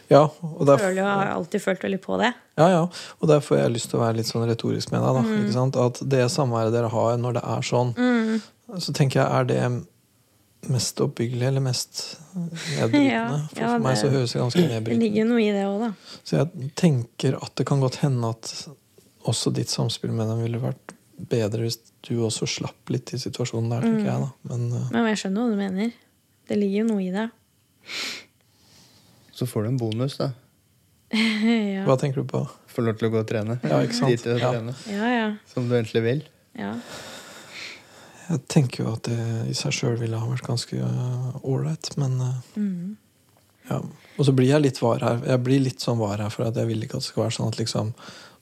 Ja, og derfor, jeg har alltid følt veldig på det. ja, ja, og derfor har jeg lyst til å være litt sånn retorisk med deg. Da, ikke sant? At det samværet dere har når det er sånn, så tenker jeg er det mest oppbyggelig eller mest nedbrytende? Ja, For, for meg det- så høres det ganske nedbrytende Det ligger noe i det òg, da. Så jeg tenker at det kan godt hende at også ditt samspill med dem ville vært bedre hvis du også slapp litt i situasjonen der, tenker jeg. da. Men uh... Men jeg skjønner hva du mener. Det ligger jo noe i det. Så får du en bonus, da. ja. hva tenker du på? Får lov til å gå og trene. Ja, ikke sant? Ja. trene. ja, ja. Som du egentlig vil. ja. Jeg tenker jo at det i seg sjøl ville ha vært ganske ålreit, uh, men uh, Mm. ja. Og så blir jeg litt var her. Jeg blir litt sånn var her, for at jeg vil ikke at det skal være sånn at liksom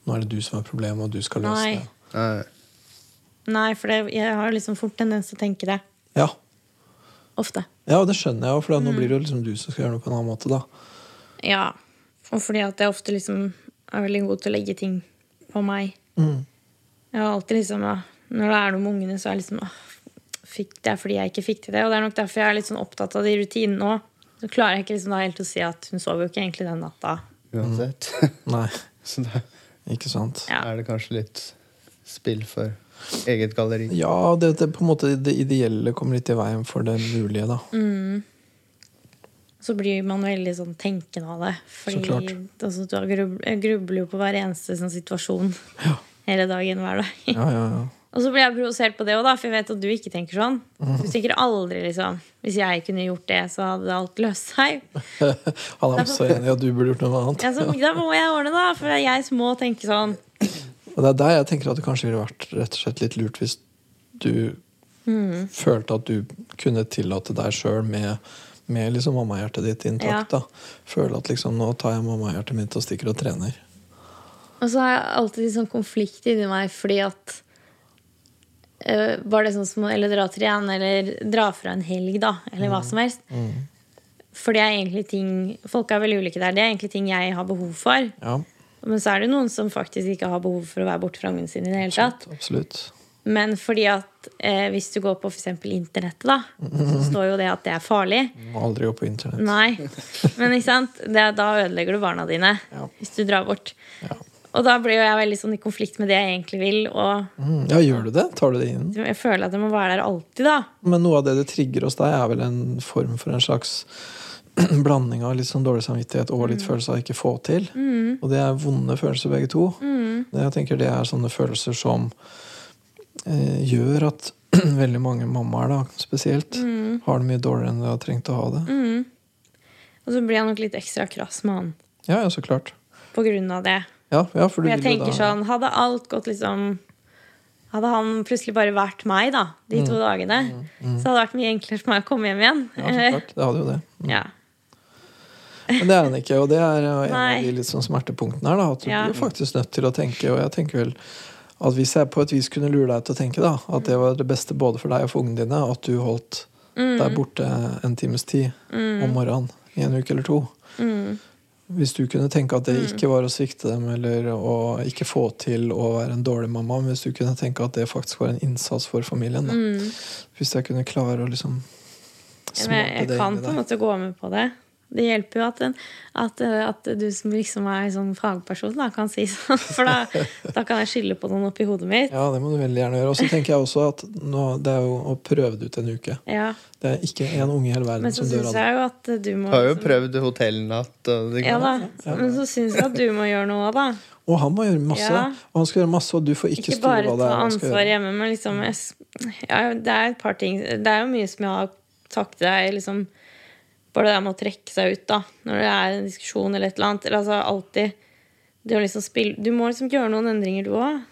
nå er det du som er problemet, og du skal løse Nei. det. Nei, Nei, for det, jeg har liksom fort tendens til å tenke det. Ja. Ofte. ja, og det skjønner jeg jo, for nå Mm. blir det jo liksom du som skal gjøre noe på en annen måte, da. Ja. Og fordi at jeg ofte liksom er veldig god til å legge ting på meg. Mm. Jeg har alltid liksom ja, Når det er noe med ungene, så er jeg liksom «Åh, fikk Det er fordi jeg ikke fikk til det. Og det er nok derfor jeg er litt sånn opptatt av de rutinene òg. Så klarer jeg ikke liksom da helt å si at hun sov jo ikke egentlig den natta. uansett. Nei, Så da ikke sant. Ja. er det kanskje litt spill for eget galleri. Ja, det, det, på en måte, det ideelle kommer litt i veien for det mulige, da. Mm. Så blir man veldig sånn tenkende av det. Fordi Så klart. altså, du har grubler jo på hver eneste sånn situasjon Ja. hele dagen hver dag. Ja, ja, ja. Og så blir jeg provosert på det òg, for jeg vet at du ikke tenker sånn. Du tenker aldri liksom Hvis jeg kunne gjort det, så hadde alt løst seg. Han er også enig i at du burde gjort noe annet. Ja, så, da må jeg ordne, da. For jeg må tenke sånn. Og det er der jeg tenker at det kanskje ville vært rett og slett litt lurt hvis du Mm. følte at du kunne tillate deg sjøl med, med liksom mammahjertet ditt intakt. da. Føle at liksom nå tar jeg mammahjertet mitt og stikker og trener. Og så har jeg alltid sånn konflikt inni meg fordi at øh, Var det sånn som å eller dra igjen, eller dra fra en helg, da, eller hva som helst. For det er egentlig ting Folk er veldig ulike der. Det er egentlig ting jeg har behov for. Ja, Men så er det noen som faktisk ikke har behov for å være borte fra ungene sine. i det hele tatt. absolutt. Men fordi at eh, hvis du går på f.eks. internettet, da, så står jo det at det er farlig. Må aldri gå på internett. Nei. Men ikke sant? Det, da ødelegger du barna dine Ja. hvis du drar bort. Ja. Og da blir jo jeg veldig sånn i konflikt med det jeg egentlig vil, og Mm, ja, gjør du det? Tar du det inn? jeg føler at jeg må være der alltid, da. Men noe av det det trigger hos deg, er vel en form for en slags blanding av litt sånn dårlig samvittighet og litt følelse av ikke få til. Og det er vonde følelser, begge to. Jeg tenker det er sånne følelser som eh, gjør at veldig mange mammaer, da, spesielt, har det mye dårligere enn de har trengt å ha det. Og så blir jeg nok litt ekstra krass med han Ja, ja, så klart. på grunn av det. Ja, ja, for jeg tenker da sånn, hadde alt gått liksom Hadde han plutselig bare vært meg, da, de Mm. to dagene, så hadde det vært mye enklere for meg å komme hjem igjen. Ja, så klart. Det hadde jo det. Ja. Men det er han ikke, og det er eh, en Nei. av de litt sånn smertepunktene her. da, At du Ja. blir faktisk nødt til å tenke, og jeg tenker vel at hvis jeg på et vis kunne lure deg til å tenke da, at det var det beste både for deg og for ungene dine, at du holdt Mm. deg borte en times tid om morgenen i en uke eller to. Mm. Hvis du kunne tenke at det ikke var å svikte dem eller å ikke få til å være en dårlig mamma, men hvis du kunne tenke at det faktisk var en innsats for familien. Mm. Hvis jeg kunne klare å liksom jeg, jeg kan på en måte gå med på det. Det hjelper jo at, en, at, eh, at du som liksom er sånn fagperson, da, kan si sånn. For da, da kan jeg skylde på noen oppi hodet mitt. Ja, det må du veldig gjerne gjøre. Og så tenker jeg også at nå, det er jo å prøve det ut en uke. Ja. Det er ikke en unge i hele verden som dør av det. Men så jeg jo at du må Du Har jo liksom- prøvd hotellnatt og det Ja da. Men så syns jeg at du må gjøre noe, da. Og han må gjøre masse. Ja. Og han skal gjøre masse, og du får ikke, Ikke styre bare hva det Ikke er han skal ansvar gjøre. hjemme, men liksom jeg, ja, Det er et par ting Det er jo mye som jeg har sagt til deg, liksom Bare det der med å trekke seg ut, da. Når det er en diskusjon eller et eller annet. Eller altså alltid det å liksom spille Du må liksom gjøre noen endringer, du òg.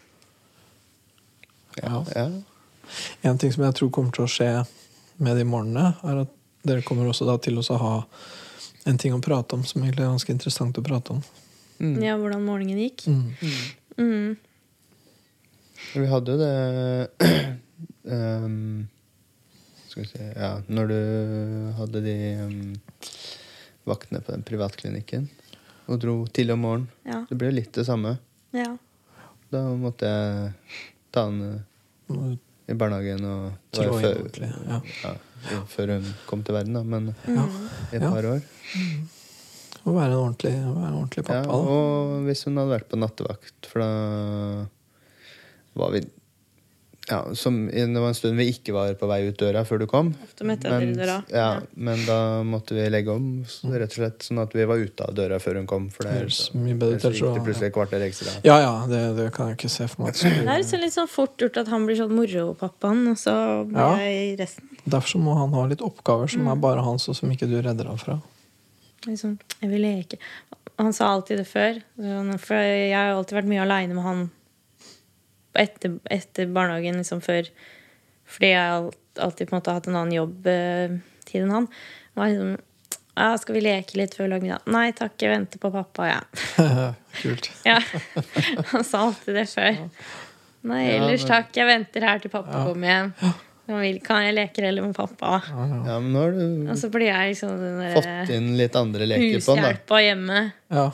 Ja. Ja. En ting som jeg tror kommer til å skje med de morgenene, er at dere kommer også da til å ha en ting å prate om som egentlig er ganske interessant å prate om. Ja, hvordan morgenen gikk. Mm. Mm. Vi hadde jo det ehm, Skal vi se Ja, når du hadde de um, vaktene på den privatklinikken og dro tidlig om morgenen. Ja. Det ble litt det samme. ja. Da måtte jeg ta han eh, i barnehagen og det Trå var inn før, ordentlig, ja. ja, før hun kom til verden, da, men Ja. i et Ja. par år. Å være en ordentlig, være en ordentlig pappa. Ja, og hvis hun hadde vært på nattevakt, for da var vi ja, som, Det var en stund vi ikke var på vei ut døra før du kom. I døra. Ja, Ja. Men da måtte vi legge om, så rett og slett sånn at vi var ute av døra før hun kom. For det, så jeg gikk det plutselig et kvarter ekstra. Ja, ja, det, det kan jeg ikke se for meg. Det er liksom litt sånn fort gjort at han blir sånn moropappaen, og så blir Ja. jeg resten. Derfor så må han ha litt oppgaver som er bare hans, og som ikke du redder ham fra. Liksom, jeg vil leke. Han sa alltid det før. For jeg har alltid vært mye aleine med han etter, etter barnehagen, liksom før. Fordi jeg alltid på en måte hatt en annen jobbtid enn han. Var liksom ja, 'Skal vi leke litt før vi lager middag?' 'Nei takk, jeg venter på pappa', ja. Kult. ja. Han sa alltid det før. 'Nei, ellers takk, jeg venter her til pappa Ja. kommer hjem'. Vil, kan jeg leke heller med pappa? Ja, men nå har du Og så blir jeg liksom den fått inn litt andre leker på den, da. hushjelpa hjemme. Ja.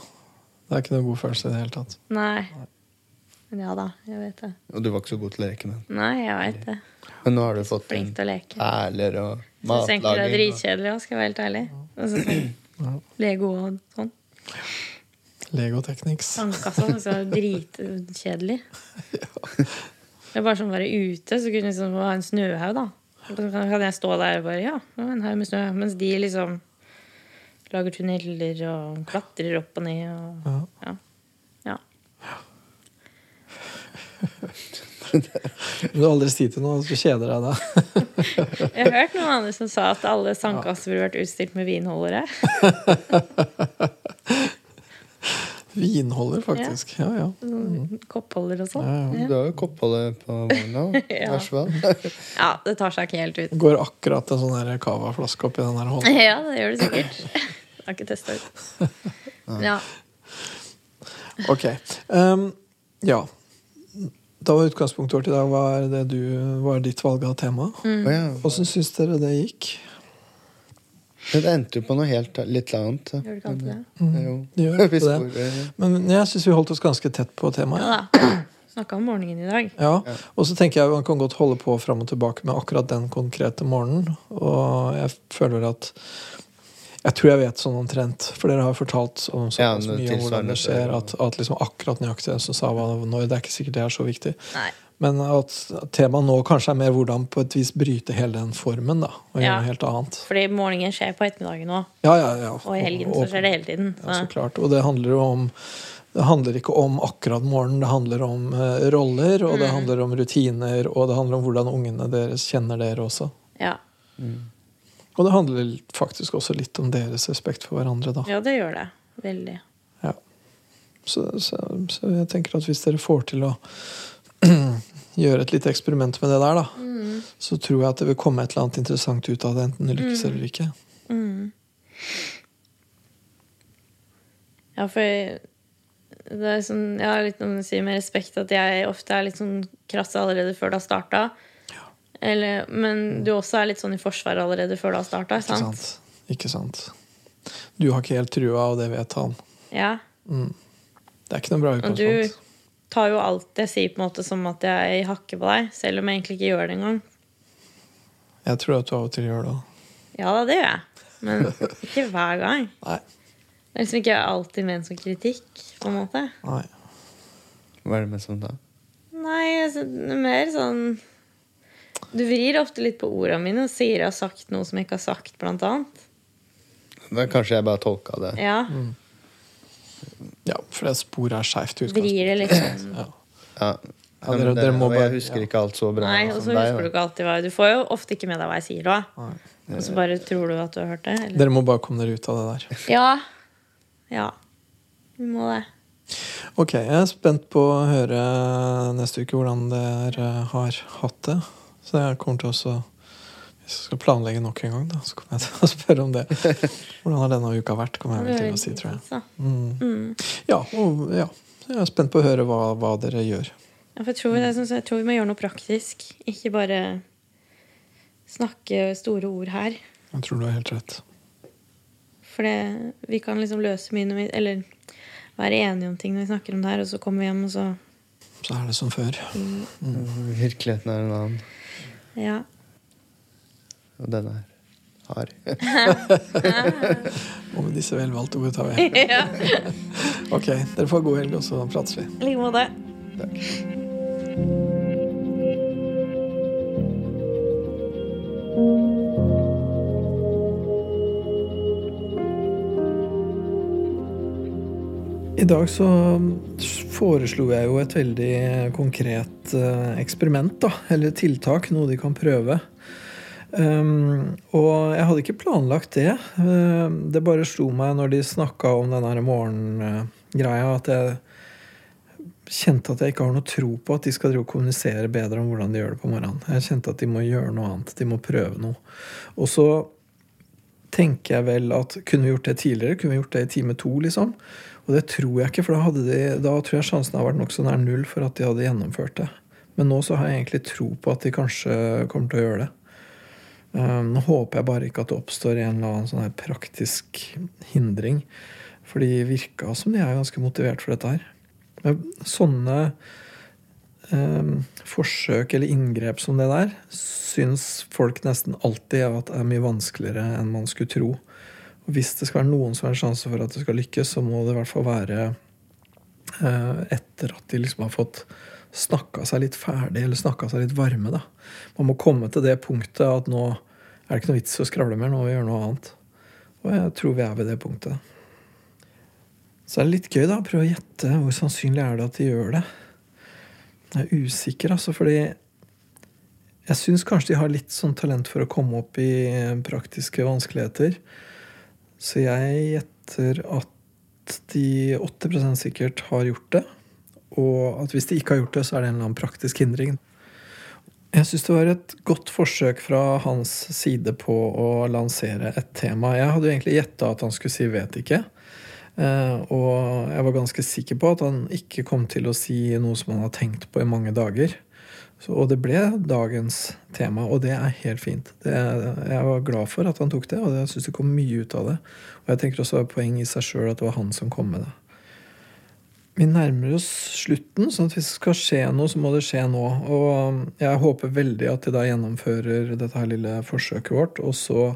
Det er ikke noe god følelse i det hele tatt. Nei. Men ja da, jeg vet det. Og du var ikke så god til å leke med den. Nei, jeg vet det. Men nå har du fått Flink inn til å leke. perler og matlaging. det er dritkjedelig òg, skal jeg være helt ærlig. Altså, sånn, Lego og sånn. Lego Technics. Sandkassa er så dritkjedelig. ja. Det er bare sånn å være ute, så kunne jeg liksom ha en snøhaug, da. Så kan jeg stå der og bare Ja, en haug med snø. Mens de liksom lager tunneler og klatrer opp og ned og ja. Du har aldri si til noen så kjeder deg da. Jeg har hørt noen andre som sa at alle sandkasser burde vært utstilt med vinholdere. Vinholder, faktisk. Ja, ja. Sånn Koppholder og sånn. Ja, ja. Du har jo koppholder på vogna. Ja. Vær så vel. Ja, det tar seg ikke helt ut. Går akkurat en sånn her cava-flaske oppi den der hånden. Ja, det gjør det sikkert. Jeg har ikke testa ut. Ja. Ok. Um, ja. Da var utgangspunktet vårt i dag hva er det du, hva er ditt valg av tema. Ja. Åssen syns dere det gikk? Det endte jo på noe helt litt annet. Gjør det ikke alltid det? Jo. Gjør det. Men jeg syns vi holdt oss ganske tett på temaet. Ja. Snakka om morgenen i dag. Ja, Og så tenker jeg man kan godt holde på fram og tilbake med akkurat den konkrete morgenen. Og jeg føler at Jeg tror jeg vet sånn omtrent, for dere har fortalt om så, Ja, mye det om hvordan det skjer, at, at liksom akkurat nøyaktig det som sa hva når, det er ikke sikkert det er så viktig. Nei. Men at temaet nå kanskje er mer hvordan på et vis bryte hele den formen, da, og gjøre Ja. noe helt annet. Fordi morgenen skjer på ettermiddagen òg, Ja, ja, ja. og i helgen så skjer det hele tiden. Ja, så Så. klart. Og det handler jo om det handler ikke om akkurat morgenen, det handler om uh, roller, og det Mm. handler om rutiner, og det handler om hvordan ungene deres kjenner dere også. Ja. Og det handler faktisk også litt om deres respekt for hverandre, da. ja, det gjør det. Veldig. Ja. Så, så, så jeg tenker at hvis dere får til å gjøre et lite eksperiment med det der, da, Mm. så tror jeg at det vil komme et eller annet interessant ut av det, enten det lykkes eller ikke. Mm. Ja, for det er sånn, har litt noe å si med respekt at jeg ofte er litt sånn krass allerede før det har starta. Eller, men du også er litt sånn i forsvaret allerede før det har starta. Ikke Sant? sant? Ikke sant? Du har ikke helt trua, og det vet han. Ja. Det er ikke noe bra utgangspunkt. Og du tar jo alt jeg sier på en måte som at jeg hakker på deg, selv om jeg egentlig ikke gjør det engang. Jeg tror at du av og til gjør det. Ja da, det gjør jeg. Men ikke hver gang. Nei. Det er liksom ikke alltid ment som kritikk, på en måte. Nei. Hva er det med sånn da? Nei, altså, det er mer sånn Du vrir ofte litt på ordene mine og sier jeg har sagt noe som jeg ikke har sagt, blant annet. Da kanskje jeg bare tolka det. Ja. Ja, for det sporet er skeivt Vrir det liksom. Ja. Ja. Ja, dere- dere må og bare- jeg husker ja. ikke alt så bra Nei, og så husker du ikke alltid hva Du får jo ofte ikke med deg hva jeg sier da. Og så bare tror du at du har hørt det. Eller? Dere må bare komme dere ut av det der. Ja. Ja. Vi må det. Ok, jeg er spent på å høre neste uke hvordan dere har hatt det. Så jeg kommer til også Hvis jeg skal planlegge nok en gang, da, så kommer jeg til å spørre om det. Hvordan har denne uka vært, kommer jeg vel til å si, tror jeg. Altså. Mm. Mm. Ja, og ja. Jeg er spent på å høre hva, hva dere gjør. Ja, for jeg, tror, jeg, jeg tror vi må gjøre noe praktisk. Ikke bare snakke store ord her. Jeg tror du har helt rett. For det, vi kan liksom løse mye når vi Eller være enige om ting når vi snakker om det her, og så kommer vi hjem, og så Så er det som før. Virkeligheten er en annen. Ja. Og denne her Hard. Og med disse velvalgte ordene tar vi. ja. Ok, dere får god helg, og så prates vi. I like måte. I dag så foreslo jeg jo et veldig konkret eh, eksperiment, da. Eller tiltak. Noe de kan prøve. Um, og jeg hadde ikke planlagt det. Um, det bare slo meg når de snakka om den her morgengreia, at jeg kjente at jeg ikke har noe tro på at de skal drive og kommunisere bedre om hvordan de gjør det på morgenen. Jeg kjente at de må gjøre noe annet. De må prøve noe. Og så tenker jeg vel at kunne vi gjort det tidligere? Kunne vi gjort det i time to, liksom? Og det tror jeg ikke, for da, de, da tror jeg sjansen har vært nokså nær null for at de hadde gjennomført det. Men nå så har jeg egentlig tro på at de kanskje kommer til å gjøre det. Um, nå håper jeg bare ikke at det oppstår en eller annen sånn her praktisk hindring. For de virka som de er ganske motivert for dette her. Men sånne um, forsøk eller inngrep som det der syns folk nesten alltid at er mye vanskeligere enn man skulle tro. Hvis det skal være noen som har en sjanse for at det skal lykkes, så må det i hvert fall være eh, etter at de liksom har fått snakka seg litt ferdig, eller snakka seg litt varme. da. Man må komme til det punktet at nå er det ikke noe vits å skravle mer, nå må vi gjøre noe annet. Og jeg tror vi er ved det punktet. Så er det litt gøy da, prøve å gjette hvor sannsynlig er det at de gjør det. Jeg er usikker, altså, fordi jeg syns kanskje de har litt sånn talent for å komme opp i praktiske vanskeligheter. Så jeg gjetter at de 80% sikkert har gjort det. Og at hvis de ikke har gjort det, så er det en eller annen praktisk hindring. Jeg syns det var et godt forsøk fra hans side på å lansere et tema. Jeg hadde jo egentlig gjetta at han skulle si 'vet ikke'. Eh, Og jeg var ganske sikker på at han ikke kom til å si noe som han har tenkt på i mange dager. Så, og det ble dagens tema, og det er helt fint. Det, jeg var glad for at han tok det, og jeg syns det kom mye ut av det. Og jeg tenker også det var poeng i seg sjøl at det var han som kom med det. Vi nærmer oss slutten, sånn at hvis det skal skje noe, så må det skje nå. Og jeg håper veldig at de da gjennomfører dette her lille forsøket vårt, og så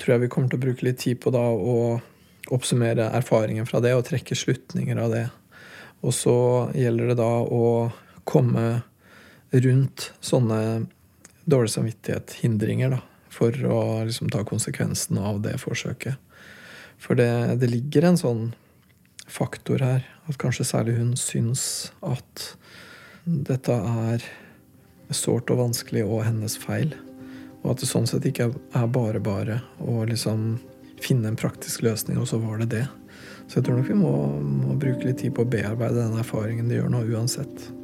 tror jeg vi kommer til å bruke litt tid på da å oppsummere erfaringen fra det og trekke slutninger av det. Og så gjelder det da å komme rundt sånne dårlig samvittighet-hindringer. For å liksom ta konsekvensen av det forsøket. For det, det ligger en sånn faktor her, at kanskje særlig hun syns at dette er sårt og vanskelig og hennes feil. Og at det sånn sett ikke er bare bare å liksom finne en praktisk løsning, og så var det det. Så jeg tror nok vi må, må bruke litt tid på å bearbeide den erfaringen de gjør nå, uansett.